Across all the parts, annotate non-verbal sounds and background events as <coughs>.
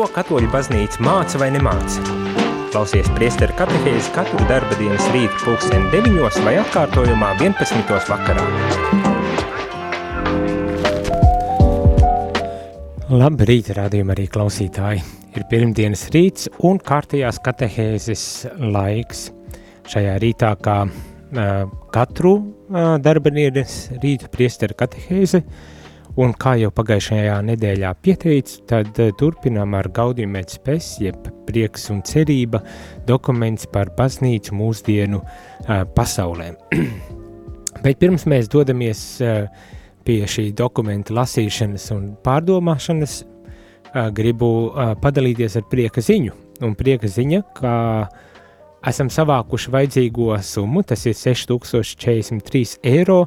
Ko katoļu baznīca māca vai nemāca? Klausies priesteru katehēzi katru darba dienas rītu pulksteni 9 vai atkārtojumā 11. vakarā. Labrīt, rādījumi arī klausītāji. Ir pirmdienas rīts un kārtējās katehēzes laiks. Šajā rītā kā uh, katru uh, darba dienas rītu priesteru katehēzi uh, Un kā jau pagājušajā nedēļā pieteicu, tad uh, turpinām ar Gaudījuma spēs, jeb prieks un cerība dokuments par baznīcu mūsdienu uh, pasaulē. <clears throat> Bet pirms mēs dodamies uh, pie šī dokumenta lasīšanas un pārdomāšanas, uh, gribu uh, padalīties ar prieka ziņu. Un prieka ziņa, ka esam savākuši vajadzīgo summu, tas ir 6043 eiro,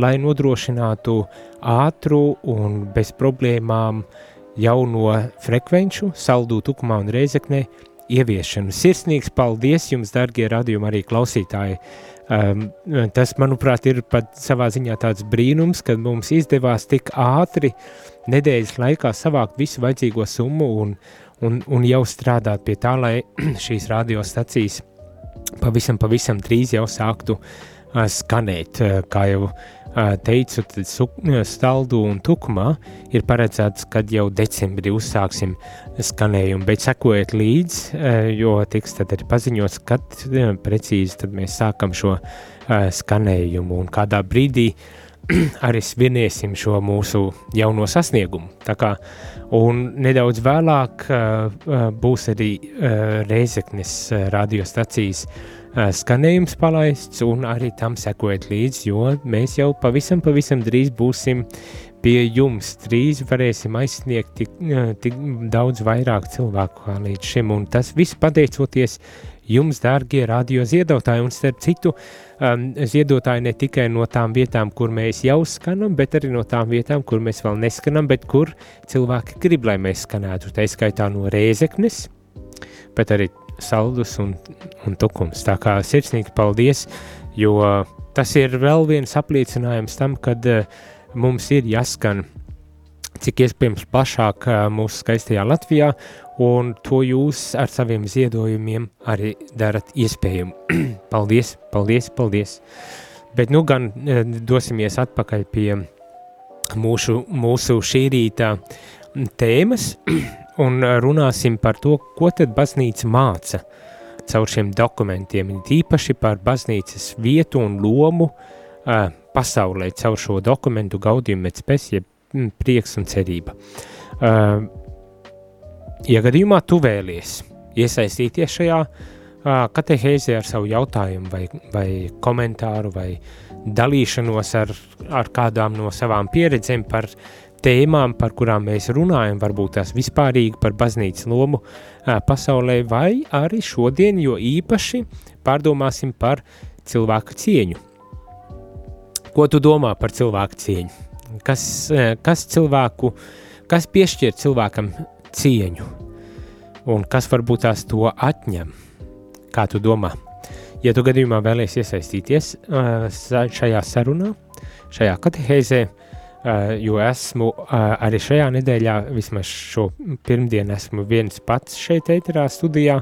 lai nodrošinātu ātru un bez problēmām jauno frekvenču saldū tukumā un reizeknē ieviešanu. Sirsnīgs paldies jums, dargie radījumi arī klausītāji. Um, tas, manuprāt, ir pat savā ziņā tāds brīnums, kad mums izdevās tik ātri nedēļas laikā savākt visu vajadzīgo summu un, un, un jau strādāt pie tā, lai <clears throat> šīs radiostacijas pavisam, pavisam drīz jau sāktu uh, skanēt, uh, kā jau teicu, tad staldu un tukumā ir paredzēts, kad jau decembrī uzsāksim skanējumu, bet sekojiet līdz, jo tiks tad arī paziņots, kad precīzi tad mēs sākam šo skanējumu un kādā brīdī <clears throat> arī svinēsim šo mūsu jauno sasniegumu. Tā kā, un nedaudz vēlāk būs arī Reizeknes radiostacijas skanējums palaists, un arī tam sekojiet līdzi, jo mēs jau pavisam, pavisam drīz būsim pie jums. Drīz varēsim aizsniegt tik, tik daudz vairāk cilvēku kā līdz šim, un tas viss pateicoties jums, dārgie radio ziedotāji, un starp citu, um, ziedotāji ne tikai no tām vietām, kur mēs jau skanam, bet arī no tām vietām, kur mēs vēl neskanam, bet kur cilvēki grib, lai mēs skanētu. Tā skaitā no Rēzeknes, bet arī saldus un, un tukums. Tā kā sirsnīgi paldies, jo tas ir vēl viens apliecinājums tam, kad uh, mums ir jāskan cik iespējams plašāk uh, mūsu skaistajā Latvijā, un to jūs ar saviem ziedojumiem arī darat iespējumu. <clears throat> paldies, paldies, paldies! Bet nu gan uh, dosimies atpakaļ pie mūsu, mūsu šī rīta tēmas, <clears throat> un runāsim par to, ko tad baznīca māca caur šiem dokumentiem, tīpaši par baznīcas vietu un lomu uh, pasaulē caur šo dokumentu gaudījumu met spes, jeb mm, prieks un cerība. Uh, ja gadījumā tu vēlies iesaistīties šajā uh, katehēzē ar savu jautājumu vai, vai komentāru vai dalīšanos ar, ar kādām no savām pieredzēm par uh, tēmām, par kurām mēs runājam, varbūt tās vispārīgi par baznīcas lomu pasaulē, vai arī šodien, jo īpaši pārdomāsim par cilvēku cieņu. Ko tu domā par cilvēku cieņu? Kas, kas cilvēku, kas piešķir cilvēkam cieņu? Un kas varbūt tās to atņem? Kā tu domā? Ja tu gadījumā vēlies iesaistīties šajā sarunā, šajā katehēzē, jo esmu uh, arī šajā nedēļā, vismaz šo pirmdienu, esmu viens pats šeit, ēterā studijā,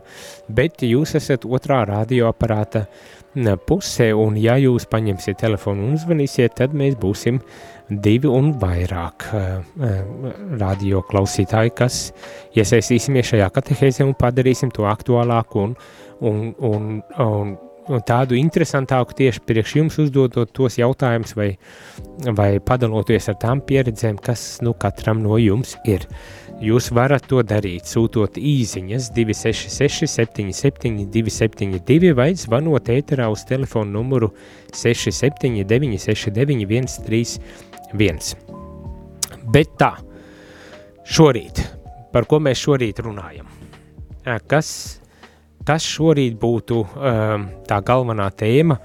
bet jūs esat otrā radioaparāta pusē, un ja jūs paņemsiet telefonu un uzvanīsiet, tad mēs būsim divi un vairāk uh, radio klausītāji, kas iesaistīsimies šajā katehēzē un padarīsim to aktuālāku un, un, un, un tādu interesantāku tieši priekš jums uzdodot tos jautājumus vai, vai padaloties ar tām pieredzēm, kas nu katram no jums ir. Jūs varat to darīt, sūtot īsiņas 266 77 272 vai zvanot ēterā uz telefonu numuru 679 69 131. Bet tā, šorīt, par ko mēs šorīt runājam? Kas kas šorīt būtu um, tā galvenā tēma,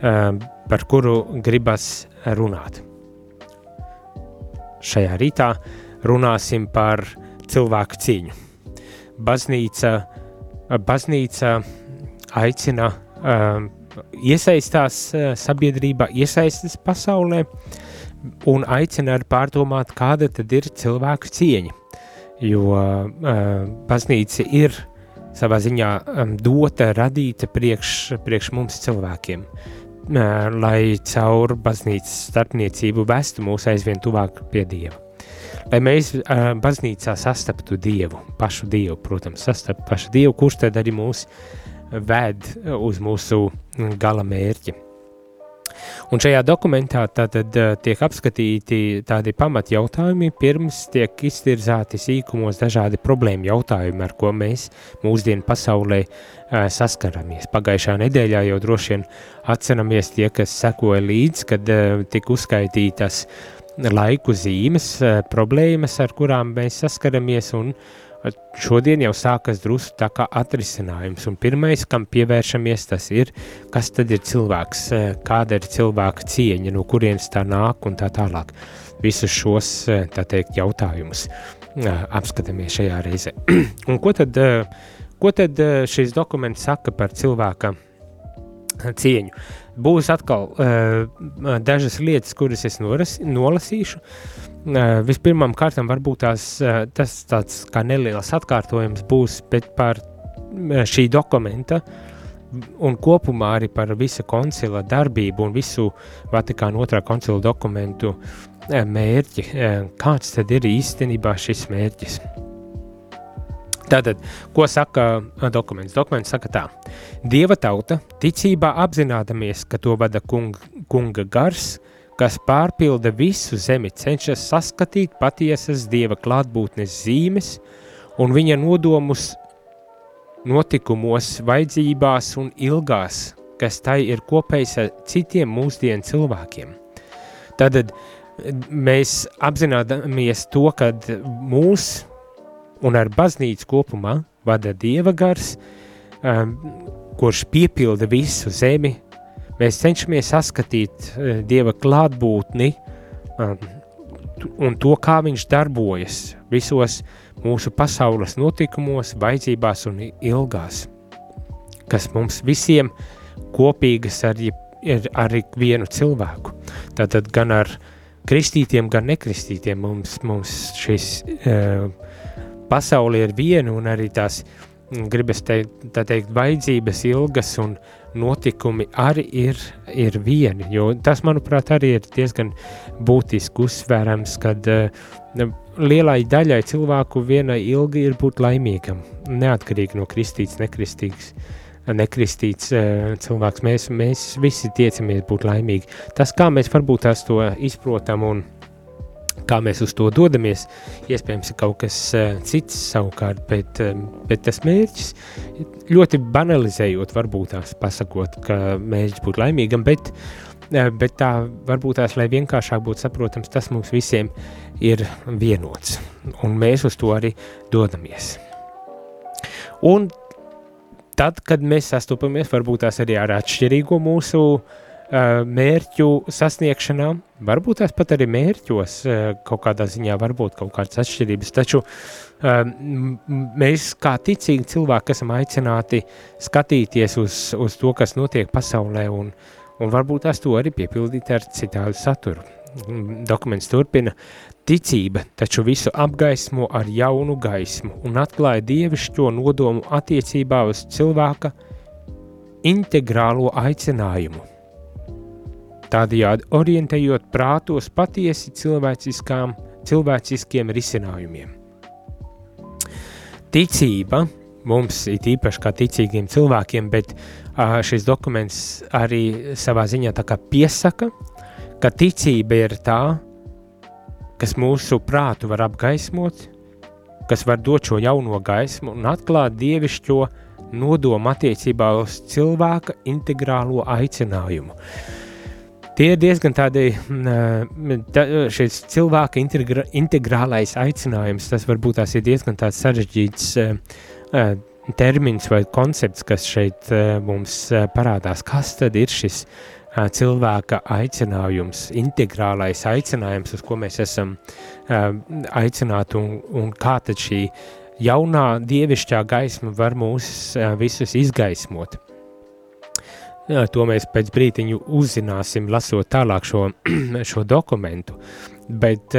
um, par kuru gribas runāt. Šajā rītā runāsim par cilvēku cīņu. Baznīca, baznīca aicina um, iesaistās uh, sabiedrībā, iesaistās pasaulē un aicina arī pārdomāt, kāda tad ir cilvēku cieņa. jo uh, baznīca ir savā ziņā um, dota, radīta priekš, priekš mums cilvēkiem, uh, lai caur baznīcas starpniecību vestu mūs aizvien tuvāk pie Dieva. Lai mēs uh, baznīcā sastaptu Dievu, pašu Dievu, protams, sastaptu pašu Dievu, kurš tad arī mūs ved uz mūsu gala mērķi. Un šajā dokumentā tātad uh, tiek apskatīti tādi pamatjautājumi, pirms tiek iztirzāti sīkumos dažādi problēma jautājumi, ar ko mēs mūsdienu pasaulē uh, saskaramies. Pagājušā nedēļā jau droši vien atceramies tie, kas sekoja līdz, kad uh, tika uzskaitītas laiku zīmes, problēmas, ar kurām mēs saskaramies, un šodien jau sākas drusku tā kā atrisinājums, un pirmais, kam pievēršamies, tas ir, kas tad ir cilvēks, kāda ir cilvēka cieņa, no kurienes tā nāk un tā tālāk. Visus šos, tā teikt, jautājumus apskatāmies šajā reizē. <clears throat> un ko tad, ko tad šis dokuments saka par cilvēka cieņu? Būs atkal dažas lietas, kuras es noras, nolasīšu, Vispirmām kārtām varbūt tās, tas tāds kā neliels atkārtojums būs par šī dokumenta un kopumā arī par visa koncila darbību un visu Vatikāna otrā koncila dokumentu mērķi. Kāds tad ir īstenībā šis mērķis? Tātad, ko saka dokuments? Dokuments saka tā, Dieva tauta ticībā apzinādamies, ka to vada kung, kunga gars, kas pārpilda visu zemi, cenšas saskatīt patiesas dieva klātbūtnes zīmes un viņa nodomus notikumos, vajadzībās un ilgās, kas tai ir kopējs ar citiem mūsdienu cilvēkiem. Tad mēs apzināmies to, ka mūs un ar baznīcu kopumā vada dieva gars, um, kurš piepilda visu zemi, Mēs cenšamies saskatīt uh, Dieva klātbūtni um, un to, kā viņš darbojas visos mūsu pasaules notikumos, vajadzībās un ilgās, kas mums visiem kopīgas ar, ar, vienu cilvēku. Tātad gan ar kristītiem, gan nekristītiem mums, mums šis uh, pasauli ir viena un arī tās gribas teikt, tā teikt, vajadzības ilgas un notikumi arī ir, ir vieni, jo tas, manuprāt, arī ir diezgan būtiski uzsvērams, kad uh, lielai daļai cilvēku vienai ilgi ir būt laimīgam, neatkarīgi no kristīts, nekristīgs, nekristīts uh, cilvēks. Mēs, mēs visi tiecamies būt laimīgi. Tas, kā mēs varbūt tās to izprotam un kā mēs uz to dodamies, iespējams, ir kaut kas uh, cits savukārt, bet, um, bet tas mērķis, ļoti banalizējot, varbūt tās pasakot, ka mērķis būtu laimīgam, bet, uh, bet tā varbūt tās, lai vienkāršāk būtu saprotams, tas mums visiem ir vienots, un mēs uz to arī dodamies. Un tad, kad mēs sastopamies varbūt tās arī ar atšķirīgo mūsu uh, Eh, mērķu sasniegšanā, varbūt tās pat arī mērķos eh, kaut kādā ziņā var būt kaut kādas atšķirības, taču eh, mēs kā ticīgi cilvēki esam aicināti skatīties uz, uz to, kas notiek pasaulē un, un varbūt tās to arī piepildīt ar citādu saturu. Dokuments turpina, ticība taču visu apgaismo ar jaunu gaismu un atklāja dievišķo nodomu attiecībā uz cilvēka integrālo aicinājumu tādējādi orientējot prātos patiesi cilvēciskiem risinājumiem. Ticība mums ir īpaši kā ticīgiem cilvēkiem, bet šis dokuments arī savā ziņā piesaka, ka ticība ir tā, kas mūsu prātu var apgaismot, kas var dot šo jauno gaismu un atklāt dievišķo nodomu attiecībā uz cilvēka integrālo aicinājumu. Tie ir diezgan tādi, mm, tā, šis cilvēka integra, integrālais aicinājums, tas varbūt tās ir diezgan sarežģīts uh, termins vai koncepts, kas šeit mums parādās. Kas tad ir šis cilvēka aicinājums, integrālais aicinājums, uz ko mēs esam aicināti un, un kā tad šī jaunā dievišķā gaisma var mūs visus izgaismot? Jā, to mēs pēc brīdiņa uzzināsim, lasot tālāk šo, <clears throat> šo dokumentu. Bet,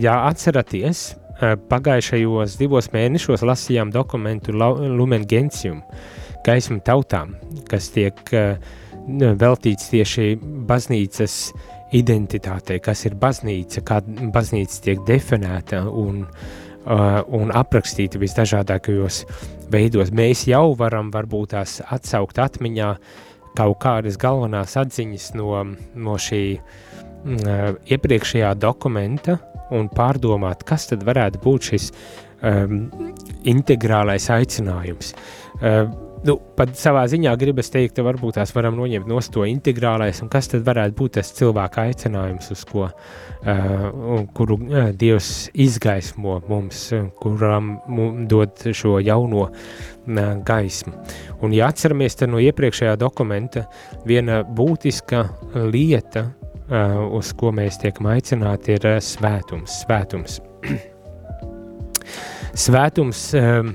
ja atceraties, pagājušajos divos mēnešos lasījām dokumentu Lumen Gentium, gaismu tautām, kas tiek veltīts tieši baznīcas identitātei, kas ir baznīca, kā baznīca tiek definēta un, un aprakstīta visdažādākajos veidos. Mēs jau varam varbūt tās atsaukt atmiņā kaut kādas galvenās atziņas no, no šī uh, iepriekšējā dokumenta un pārdomāt, kas tad varētu būt šis um, integrālais aicinājums. Uh, nu, pat savā ziņā gribas teikt, ka varbūt tās varam noņemt no to integrālais, un kas tad varētu būt tas cilvēka aicinājums, uz ko, uh, kuru uh, Dievs izgaismo mums, kuram mums dod šo jauno uh, gaismu. Un, ja atceramies no iepriekšējā dokumenta, viena būtiska lieta, uh, uz ko mēs tiekam aicināti, ir uh, svētums. Svētums. <clears throat> svētums uh,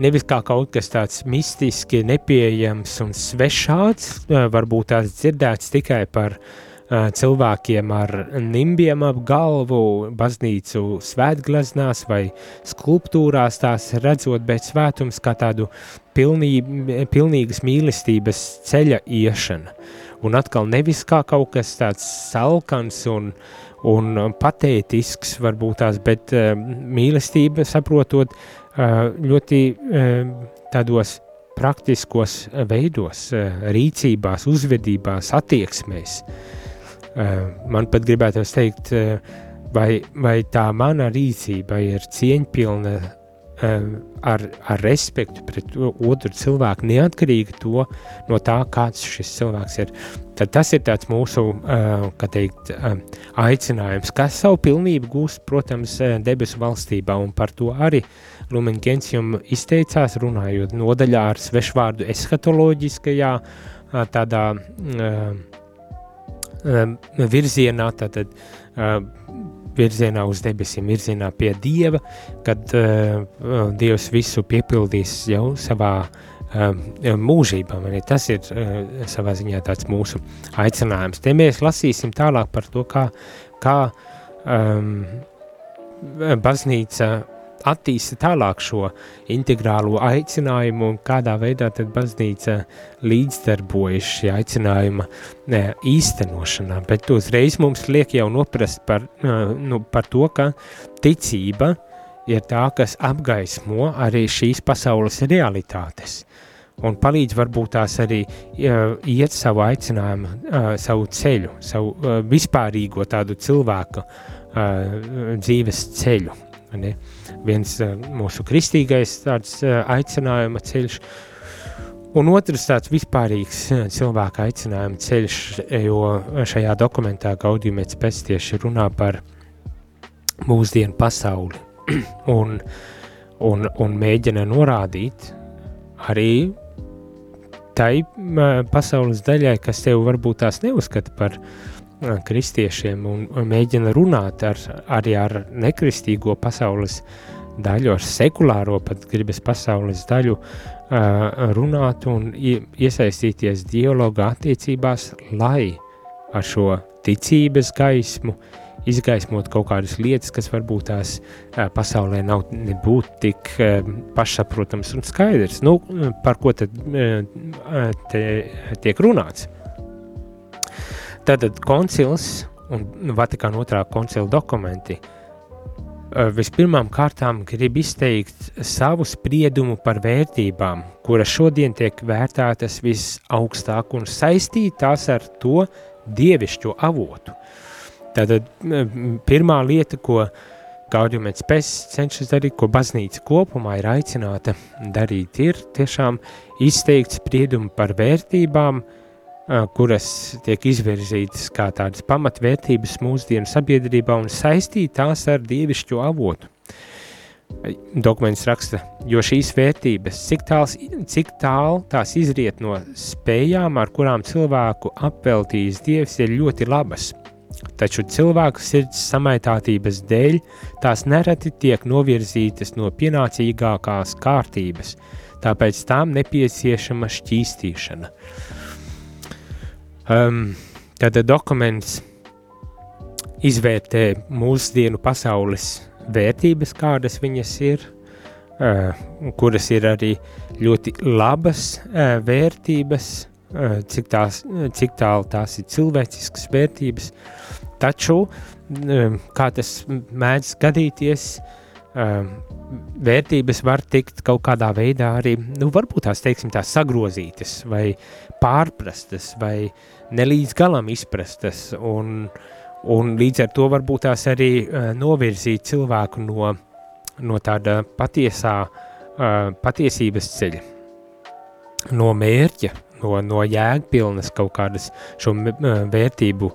nevis kā kaut kas tāds mistiski, nepieejams un svešāds, varbūt tāds dzirdēts tikai par cilvēkiem ar nimbiem ap galvu, baznīcu svētgleznās vai skulptūrās tās redzot, bet svētums kā tādu pilnī, pilnīgas mīlestības ceļa iešana. Un atkal nevis kā kaut kas tāds salkans un, un patētisks varbūt tās, bet mīlestība saprotot ļoti tādos praktiskos veidos, rīcībās, uzvedībās, attieksmēs. Man pat gribētu teikt, vai, vai tā mana rīcība ir cieņpilna ar, ar respektu pret otru cilvēku, neatkarīgi to, no tā, kāds šis cilvēks ir. Tad tas ir mūsu teikt, aicinājums, kas savu pilnību gūst, protams, debesu valstībā, un par to arī Lumen Gentium izteicās, runājot nodaļā ar svešvārdu eskatoloģiskajā tādā virzienā, tātad virzienā uz debesīm, virzienā pie Dieva, kad Dievs visu piepildīs jau savā mūžībā. Tas ir savā ziņā tāds mūsu aicinājums. Te mēs lasīsim tālāk par to, kā, kā um, baznīca attīsta tālāk šo integrālo aicinājumu un kādā veidā tad baznīca līdzdarbojas šī aicinājuma ne, īstenošanā. Bet uzreiz mums liek jau noprast par, nu, par to, ka ticība ir tā, kas apgaismo arī šīs pasaules realitātes un palīdz varbūt tās arī uh, iet savu aicinājumu, uh, savu ceļu, savu uh, vispārīgo tādu cilvēku dzīves ceļu. Ne? Viens uh, mūsu kristīgais tāds uh, aicinājuma ceļš, un otrs tāds vispārīgs uh, cilvēka aicinājuma ceļš, jo šajā dokumentā Gaudījumēts pēc tieši runā par mūsdienu pasauli. <clears throat> Un, un, un mēģina norādīt arī tai pasaules daļai, kas tev varbūt tās neuzskata par uh, kristiešiem un mēģina runāt ar, arī ar nekristīgo pasaules daļu, ar sekulāro pat gribas pasaules daļu runāt un iesaistīties dialogā attiecībās, lai ar šo ticības gaismu izgaismot kaut kādas lietas, kas varbūt tās pasaulē nav nebūt tik pašsaprotams un skaidrs. Nu, par ko tad te tiek runāts? Tātad koncils un Vatikāna otrā koncila dokumenti vispirmām kārtām grib izteikt savu spriedumu par vērtībām, kuras šodien tiek vērtētas visaugstāk un saistītās ar to dievišķo avotu. Tātad pirmā lieta, ko Gaudījumēts pēc cenšas darīt, ko baznīca kopumā ir aicināta darīt, ir tiešām izteikt spriedumu par vērtībām, uh, kuras tiek izvirzītas kā tādas pamatvērtības mūsdienu sabiedrībā un saistīt tās ar dievišķo avotu. Dokuments raksta, jo šīs vērtības, cik, tāls, cik tālu tās izriet no spējām, ar kurām cilvēku apveltījis dievs, ir ļoti labas. Taču cilvēku sirds samaitātības dēļ tās nereti tiek novirzītas no pienācīgākās kārtības, tāpēc tām nepieciešama šķīstīšana. Uh, Um, tad dokuments izvērtē mūsdienu pasaules vērtības, kādas viņas ir, uh, kuras ir arī ļoti labas uh, vērtības, uh, cik, tās, cik tālu tās ir cilvēciskas vērtības, taču, uh, kā tas mēdz gadīties, uh, vērtības var tikt kaut kādā veidā arī, nu, varbūt tās, teiksim, tās sagrozītas vai pārprastas vai nelīdz galam izprastas un un līdz ar to varbūt tās arī uh, novirzīt cilvēku no, no tāda patiesā, uh, patiesības ceļa, no mērķa, no, no jēgpilnas kaut kādas šo uh, vērtību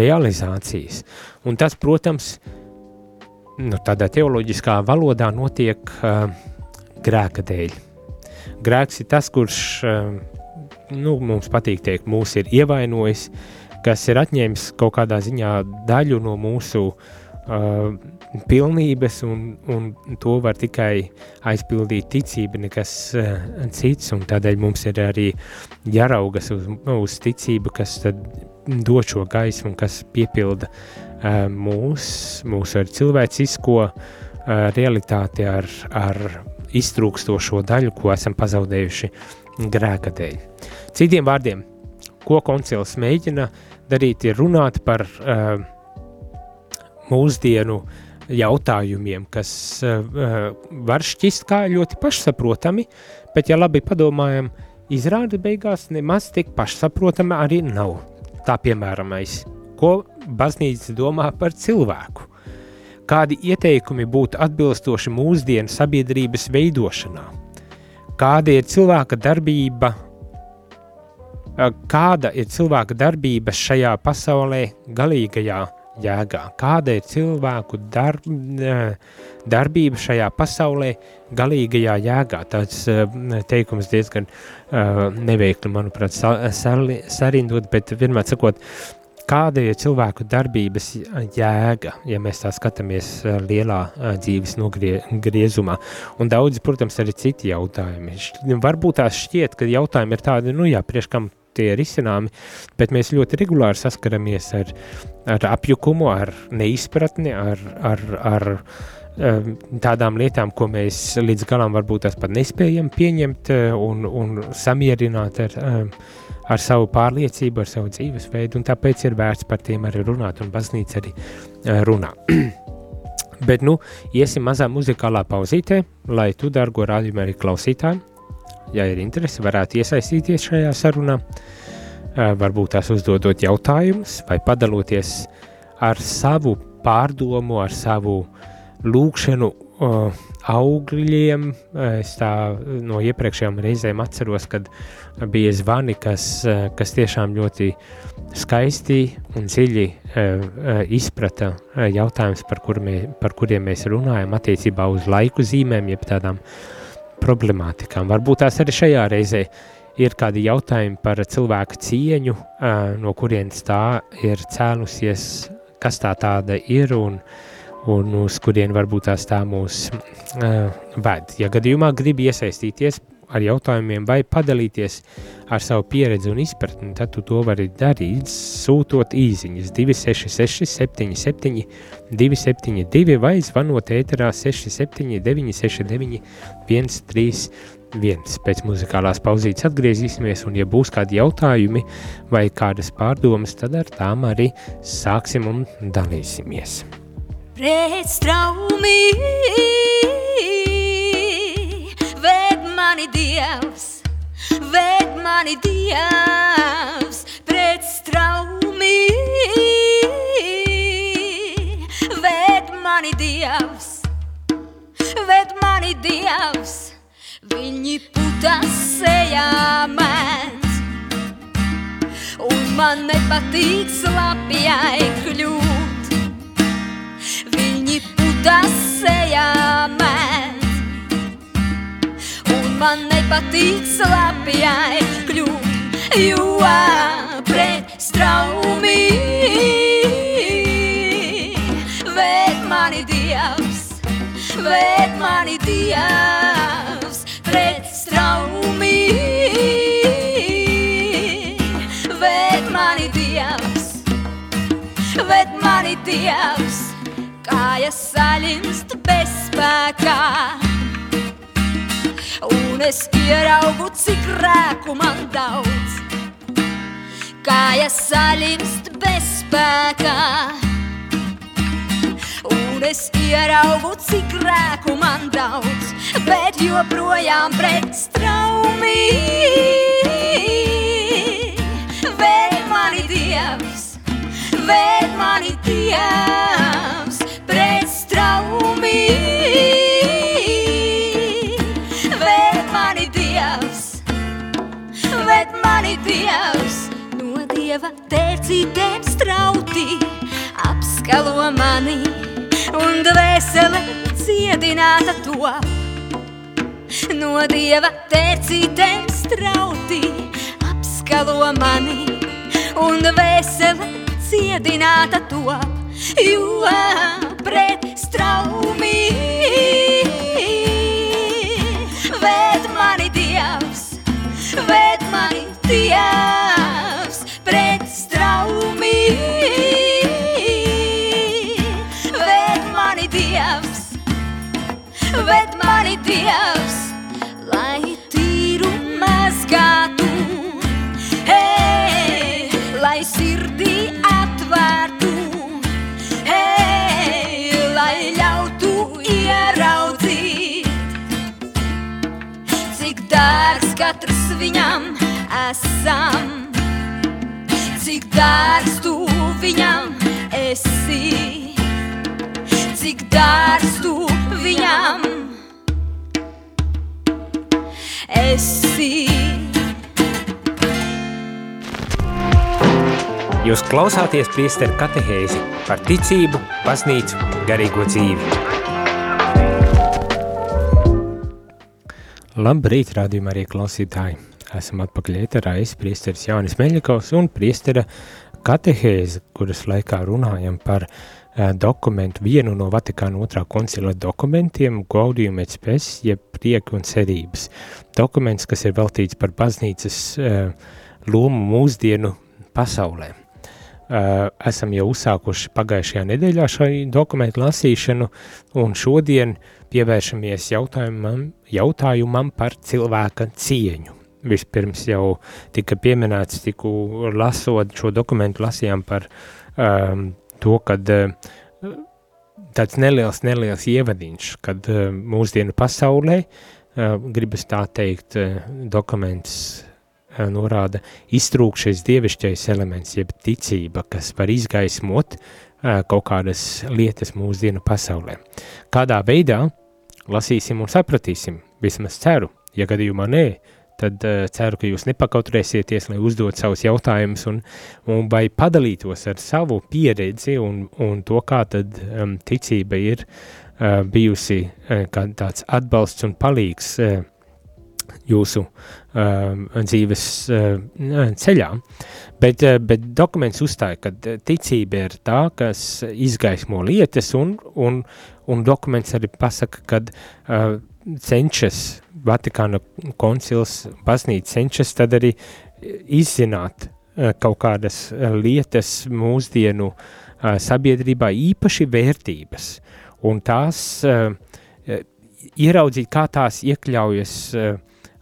realizācijas. Un tas, protams, nu, tādā teoloģiskā valodā notiek uh, grēka dēļ. Grēks ir tas, kurš, uh, nu, mums patīk teikt, mūs ir ievainojis, kas ir atņēmis kaut kādā ziņā daļu no mūsu uh, pilnības, un, un to var tikai aizpildīt ticība, nekas uh, cits, un tādēļ mums ir arī jāraugas uz, uz ticību, kas tad dod šo gaismu, kas piepilda uh, mūs, mūsu ar cilvēcisko uh, realitāti ar, ar iztrūkstošo daļu, ko esam pazaudējuši grēka dēļ. Citiem vārdiem, ko koncils mēģina darīt, ir runāt par uh, mūsdienu jautājumiem, kas uh, var šķist kā ļoti pašsaprotami, bet, ja labi padomājam, izrāda beigās nemaz tik pašsaprotami arī nav. Tā piemēramais, ko baznīca domā par cilvēku, kādi ieteikumi būtu atbilstoši mūsdienu sabiedrības veidošanā, kāda ir cilvēka darbība kāda ir cilvēka darbība šajā pasaulē galīgajā jēgā, kāda ir cilvēku darb, eh, darbība šajā pasaulē galīgajā jēgā. Tāds eh, teikums diezgan neveikli, manuprāt, sarindot, bet vienmēr sakot, kāda ir cilvēku darbības jēga, ja mēs tā skatāmies lielā dzīves nogriezumā. Un daudzi, protams, arī citi jautājumi. Varbūt tās šķiet, ka jautājumi ir tādi, nu jā, prieš kam tie ir izcināmi, bet mēs ļoti regulāri saskaramies ar, ar apjukumu, ar neizpratni, ar, ar, ar um, tādām lietām, ko mēs līdz galam varbūt pat nespējam pieņemt uh, un, un samierināt ar, um, ar savu pārliecību, ar savu dzīvesveidu, tāpēc ir vērts par tiem arī runāt, un baznīca arī runā. <clears throat> Bet, nu, iesim mazā muzikālā pauzītē, lai tu, dargo rādījumu arī klausītāji, ja ir interese, varētu iesaistīties šajā sarunā. Varbūt tās uzdodot jautājumus vai padaloties ar savu pārdomu, ar savu lūkšanu augļiem. Es tā no iepriekšējām reizēm atceros, kad bija zvani, kas, kas tiešām ļoti skaisti un dziļi izprata jautājumus, par, kur mē, par kuriem mēs runājam attiecībā uz laiku zīmēm, jeb tādām uh, problemātikām. Varbūt tās arī šajā reizē ir kādi jautājumi par cilvēku cieņu, no kurienes tā ir cēlusies, kas tā tāda ir un, un uz kurien varbūt tās tā mūs ved. Ja gadījumā grib iesaistīties ar jautājumiem vai padalīties ar savu pieredzi un izpratni, tad tu to vari darīt, sūtot īsiņas 266, 77, 272 vai zvanot ēterā 679, 69, 131. Pēc muzikālās pauzītes atgriezīsimies, un, ja būs kādi jautājumi vai kādas pārdomas, tad ar tām arī sāksim un dalīsimies. Pret straumī mani Dievs, ved mani Dievs pret straumi. Ved mani Dievs, ved mani Dievs, viņi putas sejā met. Un man nepatīk slapjai kļūt, viņi putas sejā met man nepatīk slapjai kļūt, jo pret straumi vēd mani Dievs, vēd mani Dievs, pret straumi vēd mani Dievs, vēd mani Dievs, kājas saļinst bezspēkā. Un es ieraugu, cik grēku man daudz, kājas saļimst bezspēkā. Un es ieraugu, cik grēku man daudz, bet joprojām pret straumi. Vēd mani Dievs, vēd mani Dievs, pret straumi. Mani Dievs, no Dieva tērcītēm strauti apskalo mani un dvēsele ciedināta top. No dieva tērcītēm strauti apskalo mani un dvēsele ciedināta top, jo pret straumi. Ved mani dievs, mani dievs esam, cik dārgs tu viņam esi cik dārgs tu viņam esi. Jūs klausāties priesteru katehēzi par ticību, baznīcu, garīgo dzīvi. Labrīt, rādījumā arī klausītāji. Esam atpakaļ ēterā, es priesteris Jānis Meļakovs un priestera katehēze, kuras laikā runājam par uh, dokumentu, vienu no Vatikāna otrā koncila dokumentiem, Gaudium et Spes, jeb prieku un cerības. Dokuments, kas ir veltīts par baznīcas uh, lomu mūsdienu pasaulē. Uh, esam jau uzsākuši pagājušajā nedēļā šai dokumentu lasīšanu, un šodien pievēršamies jautājumam, jautājumam par cilvēka cieņu. Vispirms jau tika pieminēts, tiku lasot šo dokumentu, lasījām par um, to, kad uh, tāds neliels, neliels ievadiņš, kad uh, mūsdienu pasaulē, uh, gribas tā teikt, uh, dokuments uh, norāda iztrūkšais dievišķais elements, jeb ticība, kas var izgaismot uh, kaut kādas lietas mūsdienu pasaulē. Kādā veidā? Lasīsim un sapratīsim, vismaz ceru, ja gadījumā nē, uh, tad uh, ceru, ka jūs nepakautrēsieties, lai uzdot savus jautājumus un, un vai padalītos ar savu pieredzi un, un to, kā tad um, ticība ir uh, bijusi uh, kā tāds atbalsts un palīgs uh, jūsu uh, dzīves uh, ceļā. Bet, uh, bet dokuments uzstāja, ka ticība ir tā, kas izgaismo lietas, un, un, un dokuments arī pasaka, ka uh, cenšas Vatikāna koncils, baznīca cenšas tad arī izzināt eh, kaut kādas eh, lietas mūsdienu sabiedrībā, īpaši vērtības, un tās ieraudzīt, kā tās iekļaujas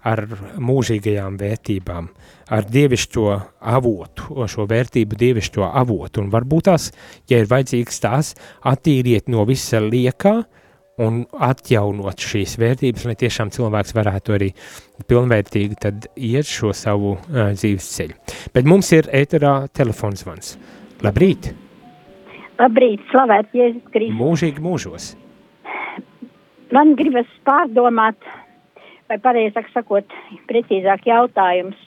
ar mūžīgajām vērtībām, ar dievišķo avotu, šo vērtību dievišķo avotu, un varbūt tās, ja ir vajadzīgs tās, attīriet no visa liekā, uh, un atjaunot šīs vērtības, lai tiešām cilvēks varētu arī pilnvērtīgi tad iet šo savu uh, dzīves ceļu. Bet mums ir ēterā telefons zvans. Labrīt! Labrīt, slavēt Jēzus Kristus. Mūžīgi mūžos. Man gribas pārdomāt, vai pareizāk sakot, precīzāk jautājums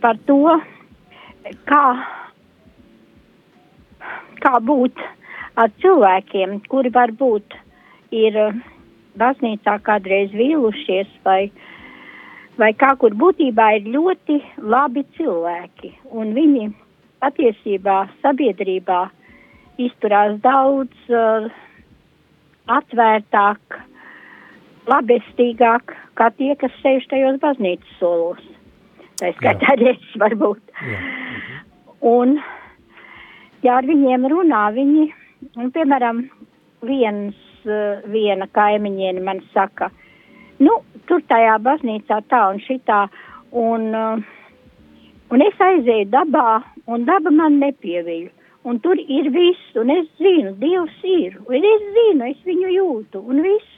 par to, kā, kā būt ar cilvēkiem, kuri var būt ir eh, baznīcā kādreiz vīlušies vai, vai kā kur būtībā ir ļoti labi cilvēki. Un viņi patiesībā sabiedrībā izturās daudz uh, atvērtāk, labestīgāk, kā tie, kas sēž tajos baznīcas solos. Tā skaitā arī es varbūt. Jā. Un, ja ar viņiem runā, viņi, un, piemēram, viens uh, viena kaimiņiene man saka, nu, tur tajā baznīcā tā un šitā, un, uh, un es aizēju dabā, un daba man nepievīja. Un tur ir viss, un es zinu, Dievs ir, un es zinu, es viņu jūtu, un viss.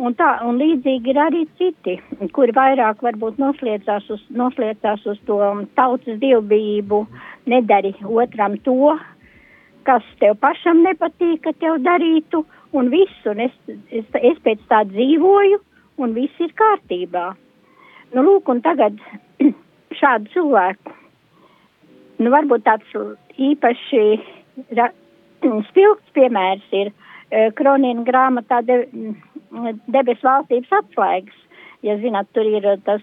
Un tā, un līdzīgi ir arī citi, kuri vairāk varbūt nosliecās uz, nosliecās uz to tautas dievbijību, nedari otram to, kas tev pašam nepatīk, ka tev darītu, un viss, un es, es, es pēc tā dzīvoju, un viss ir kārtībā. Nu, lūk, un tagad <clears throat> šādu cilvēku, nu, varbūt tāds īpaši ra, <clears throat> spilgts piemērs ir uh, Kronina grāmatā de, debesu valstības atslēgas. Ja zināt, tur ir tas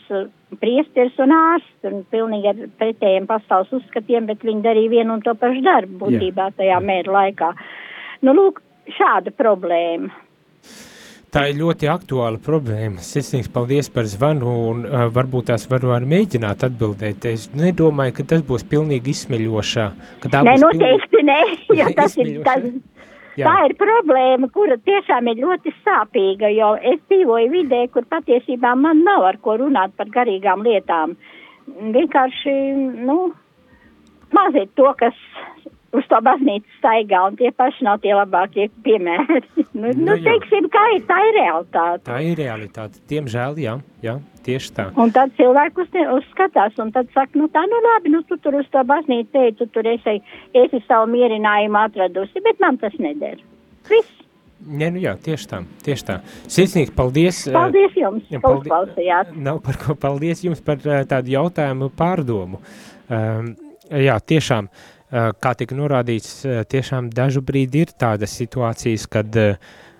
priesteris un ārsts un pilnīgi ar pretējiem pasaules uzskatiem, bet viņi darīja vienu un to pašu darbu būtībā tajā mēra laikā. Nu, lūk, šāda problēma. Tā ir ļoti aktuāla problēma. Sirsnīgs paldies par zvanu un uh, varbūt tās varu arī mēģināt atbildēt. Es nedomāju, ka tas būs pilnīgi izsmeļošā. Nē, noteikti pilnīgi... nē, <laughs> jo tas ir, <laughs> tas, Jā. Tā ir problēma, kura tiešām ir ļoti sāpīga, jo es dzīvoju vidē, kur patiesībā man nav ar ko runāt par garīgām lietām. Vienkārši, nu, maz ir to, kas uz to baznīcu staigā, un tie paši nav tie labākie piemēri. <laughs> nu, nu, nu teiksim, kā ir, tā ir realitāte. Tā ir realitāte, diemžēl, jā, jā, tieši tā. Un tad cilvēku uz, uzskatās, un tad saka, nu tā, nu labi, nu tu tur uz to baznīcu ej, tu tur esi, esi savu mierinājumu atradusi, bet man tas neder. Viss. Nē, nu jā, tieši tā, tieši tā. Sirsnīgi paldies. Paldies jums, ja, paldies, uzklausījāt. Nav par ko, paldies jums par tādu jautājumu pārdomu. Um, jā, tiešām, uh, Eh, kā tika norādīts, eh, tiešām dažu brīdi ir tādas situācijas, kad uh,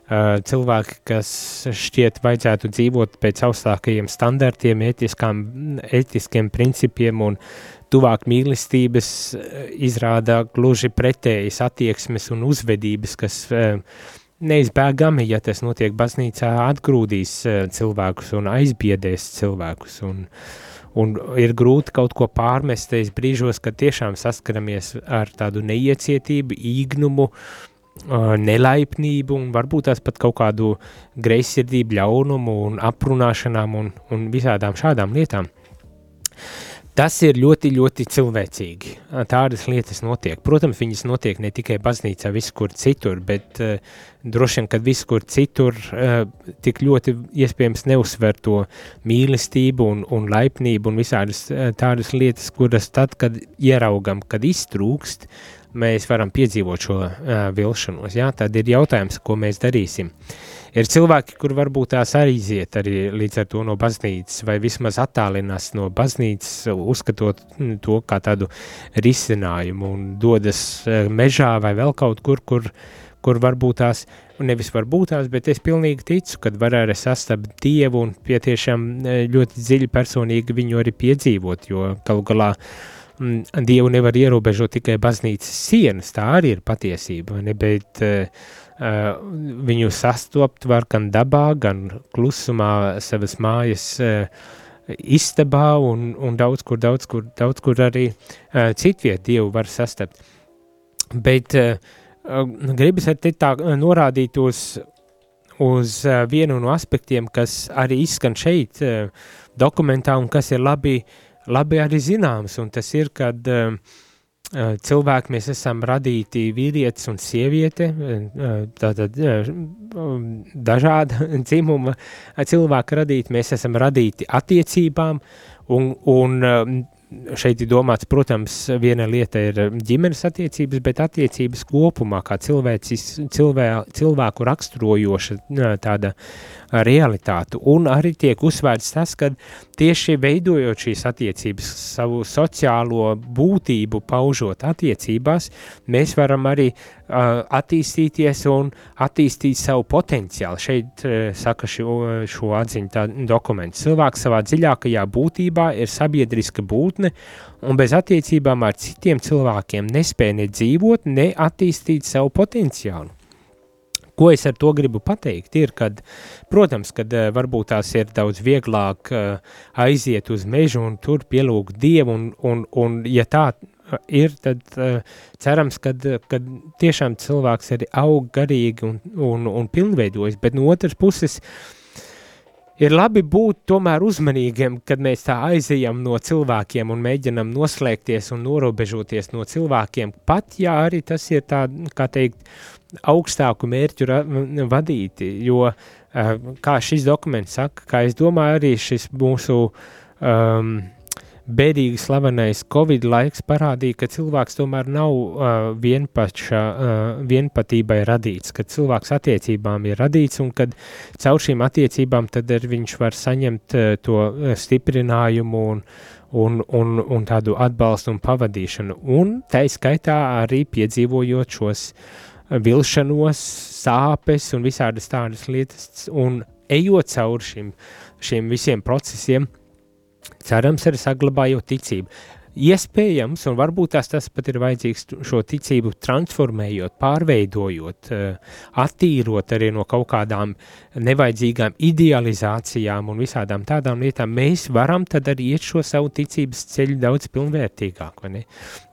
cilvēki, kas šķiet vajadzētu dzīvot pēc augstākajiem standartiem, etiskām, etiskiem principiem un tuvāk mīlestības, izrāda gluži pretējas attieksmes un uzvedības, kas neizbēgami, ja tas notiek baznīcā, atgrūdīs cilvēkus un aizbiedēs cilvēkus. Un, uh, un ir grūti kaut ko pārmest tajos brīžos, kad tiešām saskaramies ar tādu neiecietību, īgnumu, nelaipnību un varbūt tās pat kaut kādu greizsirdību, ļaunumu un aprunāšanām un, un visādām šādām lietām. Tas ir ļoti, ļoti cilvēcīgi. Tādas lietas notiek. Protams, viņas notiek ne tikai baznīcā, visur citur, bet uh, droši vien, kad visur citur uh, tik ļoti iespējams neuzsver to mīlestību un, un laipnību un visādas uh, tādas lietas, kuras tad, kad ieraugam, kad iztrūkst, mēs varam piedzīvot šo uh, vilšanos. Jā? Tad ir jautājums, ko mēs darīsim. Uh, Ir cilvēki, kur varbūt tās arī iziet arī līdz ar to no baznīcas, vai vismaz attālinās no baznīcas, uzskatot mm, to kā tādu risinājumu un dodas eh, mežā vai vēl kaut kur, kur, kur varbūt tās, nevis varbūt tās, bet es pilnīgi ticu, kad var arī sastapt Dievu un pietiešām eh, ļoti dziļi personīgi viņu arī piedzīvot, jo galu galā mm, Dievu nevar ierobežot tikai baznīcas sienas, tā arī ir patiesība, ne, bet uh, Uh, viņu sastopt var gan dabā, gan klusumā savas mājas uh, istabā un, un daudz kur, daudz kur, daudz kur arī uh, citviet Dievu var sastapt. Bet uh, gribas arī tā norādīt uz, uz uh, vienu no aspektiem, kas arī izskan šeit uh, dokumentā un kas ir labi, labi arī zināms, un tas ir, kad uh, cilvēki mēs esam radīti vīrietis un sieviete, tātad dažāda <laughs> dzimuma cilvēki radīti, mēs esam radīti attiecībām un, un šeit ir domāts, protams, viena lieta ir ģimenes attiecības, bet attiecības kopumā, kā cilvēcis, cilvē, cilvēku raksturojoša tāda realitāte. Un arī tiek uzsvērts tas, ka tieši veidojot šīs attiecības, savu sociālo būtību paužot attiecībās, mēs varam arī uh, attīstīties un attīstīt savu potenciālu. Šeit uh, saka šo, šo atziņu tā dokuments. Cilvēks savā dziļākajā būtībā ir sabiedriska būtne un bez attiecībām ar citiem cilvēkiem nespēja ne dzīvot, ne attīstīt savu potenciālu. Ko es ar to gribu pateikt, ir, kad, protams, kad uh, varbūt tās ir daudz vieglāk uh, aiziet uz mežu un tur pielūgt Dievu, un, un, un ja tā ir, tad uh, cerams, ka tiešām cilvēks arī aug garīgi un, un, un pilnveidojas, bet no otras puses ir labi būt tomēr uzmanīgiem, kad mēs tā aizejam no cilvēkiem un mēģinam noslēgties un norobežoties no cilvēkiem, pat ja arī tas ir tā, kā teikt, augstāku mērķu vadīti, jo, uh, kā šis dokuments saka, kā es domāju, arī šis mūsu um, bēdīgi slavenais Covid laiks parādīja, ka cilvēks tomēr nav uh, vienpaša, uh, vienpatībai radīts, ka cilvēks attiecībām ir radīts un kad caur šīm attiecībām tad viņš var saņemt uh, to uh, stiprinājumu un, un, un, un tādu atbalstu un pavadīšanu. Un tā skaitā arī piedzīvojot šos uh, vilšanos, sāpes un visādas tādas lietas un ejot cauri šim, šiem visiem procesiem, uh, cerams, arī saglabājot ticību. Iespējams, un varbūt tās tas pat ir vajadzīgs šo ticību transformējot, pārveidojot, eh, attīrot arī no kaut kādām nevajadzīgām idealizācijām un visādām tādām lietām, mēs varam tad arī iet šo savu ticības ceļu daudz pilnvērtīgāk, vai ne?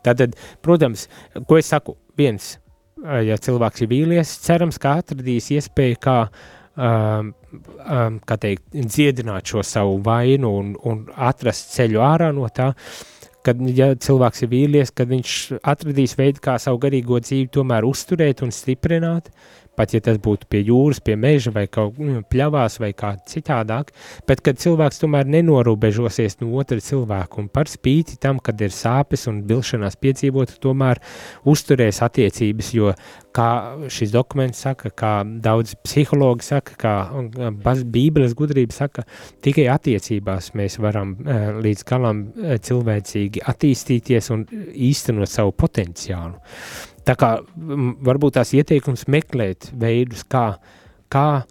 Tātad, protams, ko es saku, viens, eh, ja cilvēks ir vīlies, cerams, ka atradīs iespēju kā uh, um, um, teikt, dziedināt šo savu vainu un, un atrast ceļu ārā no tā, kad ja cilvēks ir vīlies, kad viņš atradīs veidu, kā savu garīgo dzīvi tomēr uzturēt un stiprināt, pat ja tas būtu pie jūras, pie meža vai kaut nu, pļavās vai kā citādāk, bet kad cilvēks tomēr nenorobežosies no otra cilvēka un par spīti tam, kad ir sāpes un bilšanās piedzīvot, tomēr uzturēs attiecības, jo kā šis dokuments saka, kā daudz psihologi saka, kā bībeles gudrība saka, tikai attiecībās mēs varam līdz galam cilvēcīgi attīstīties un īstenot savu potenciālu. Tā kā varbūt tās ieteikums meklēt veidus, kā, kā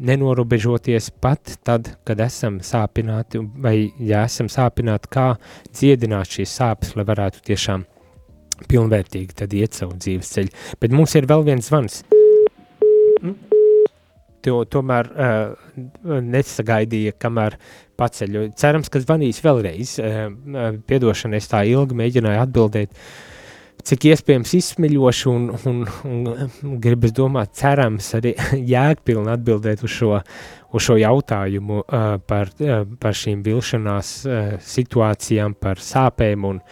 nenorobežoties pat tad, kad esam sāpināti, vai ja esam sāpināti, kā dziedināt šīs sāpes, lai varētu tiešām pilnvērtīgi tad iet savu dzīves ceļu. Bet mums ir vēl viens zvans. Mm. To, tomēr uh, nesagaidīja, kamēr paceļu. Cerams, ka zvanīs vēlreiz. Uh, piedošana, es tā ilgi mēģināju atbildēt. Uh, cik iespējams izsmeļoši un, un, un gribas domāt, cerams, arī <laughs> jēgpilni atbildēt uz šo, uz šo jautājumu uh, par, uh, par šīm vilšanās uh, situācijām, par sāpēm un,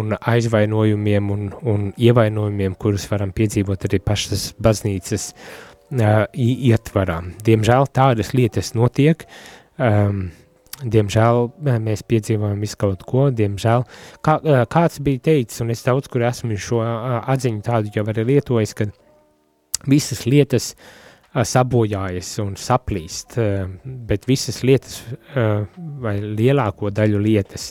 un aizvainojumiem un, un ievainojumiem, kurus varam piedzīvot arī pašas baznīcas uh, ietvarā. Diemžēl tādas lietas notiek, um, Diemžēl eh, mēs piedzīvojam visu kaut ko, diemžēl. Kā, eh, kāds bija teicis, un es daudz kur esmu šo eh, atziņu tādu jau arī lietojis, ka visas lietas sabojājas un saplīst, bet visas lietas vai lielāko daļu lietas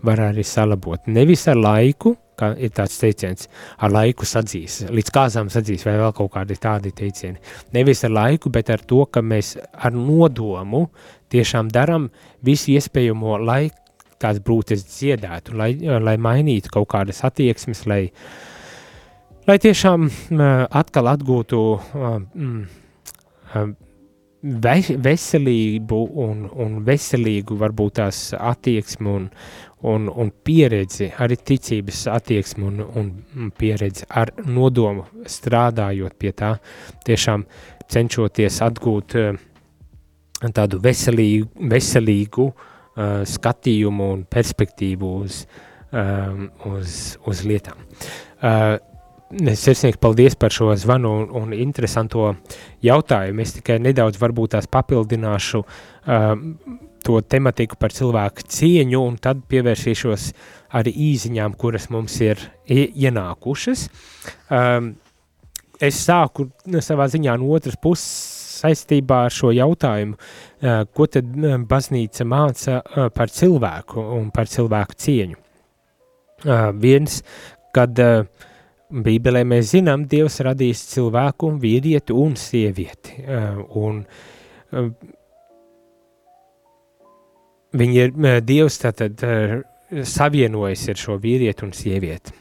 var arī salabot. Nevis ar laiku, kā ir tāds teiciens, ar laiku sadzīs, līdz kāzām sadzīs, vai vēl kaut kādi tādi teicieni. Nevis ar laiku, bet ar to, ka mēs ar nodomu tiešām darām visu iespējamo, lai tās brūces dziedētu, lai, lai mainītu kaut kādas attieksmes, lai, lai tiešām atkal atgūtu veselību un, un veselīgu varbūt tās attieksmi un, un, un pieredzi, arī ticības attieksmi un, un pieredzi ar nodomu strādājot pie tā, tiešām cenšoties atgūt uh, tādu veselīgu, veselīgu uh, skatījumu un perspektīvu uz, um, uz, uz lietām. Uh, sirsnīgi paldies par šo zvanu un, un interesanto jautājumu. Es tikai nedaudz varbūt tās papildināšu um, to tematiku par cilvēku cieņu un tad pievērsīšos arī īziņām, kuras mums ir ienākušas. Um, es sāku savā ziņā no otras puses saistībā ar šo jautājumu, eh, ko tad eh, baznīca māca eh, par cilvēku un par cilvēku cieņu. Viens, kad Bībelē mēs zinām, Dievs radīs cilvēku, vīrieti un sievieti, un viņi ir, Dievs tātad savienojas ar šo vīrieti un sievieti,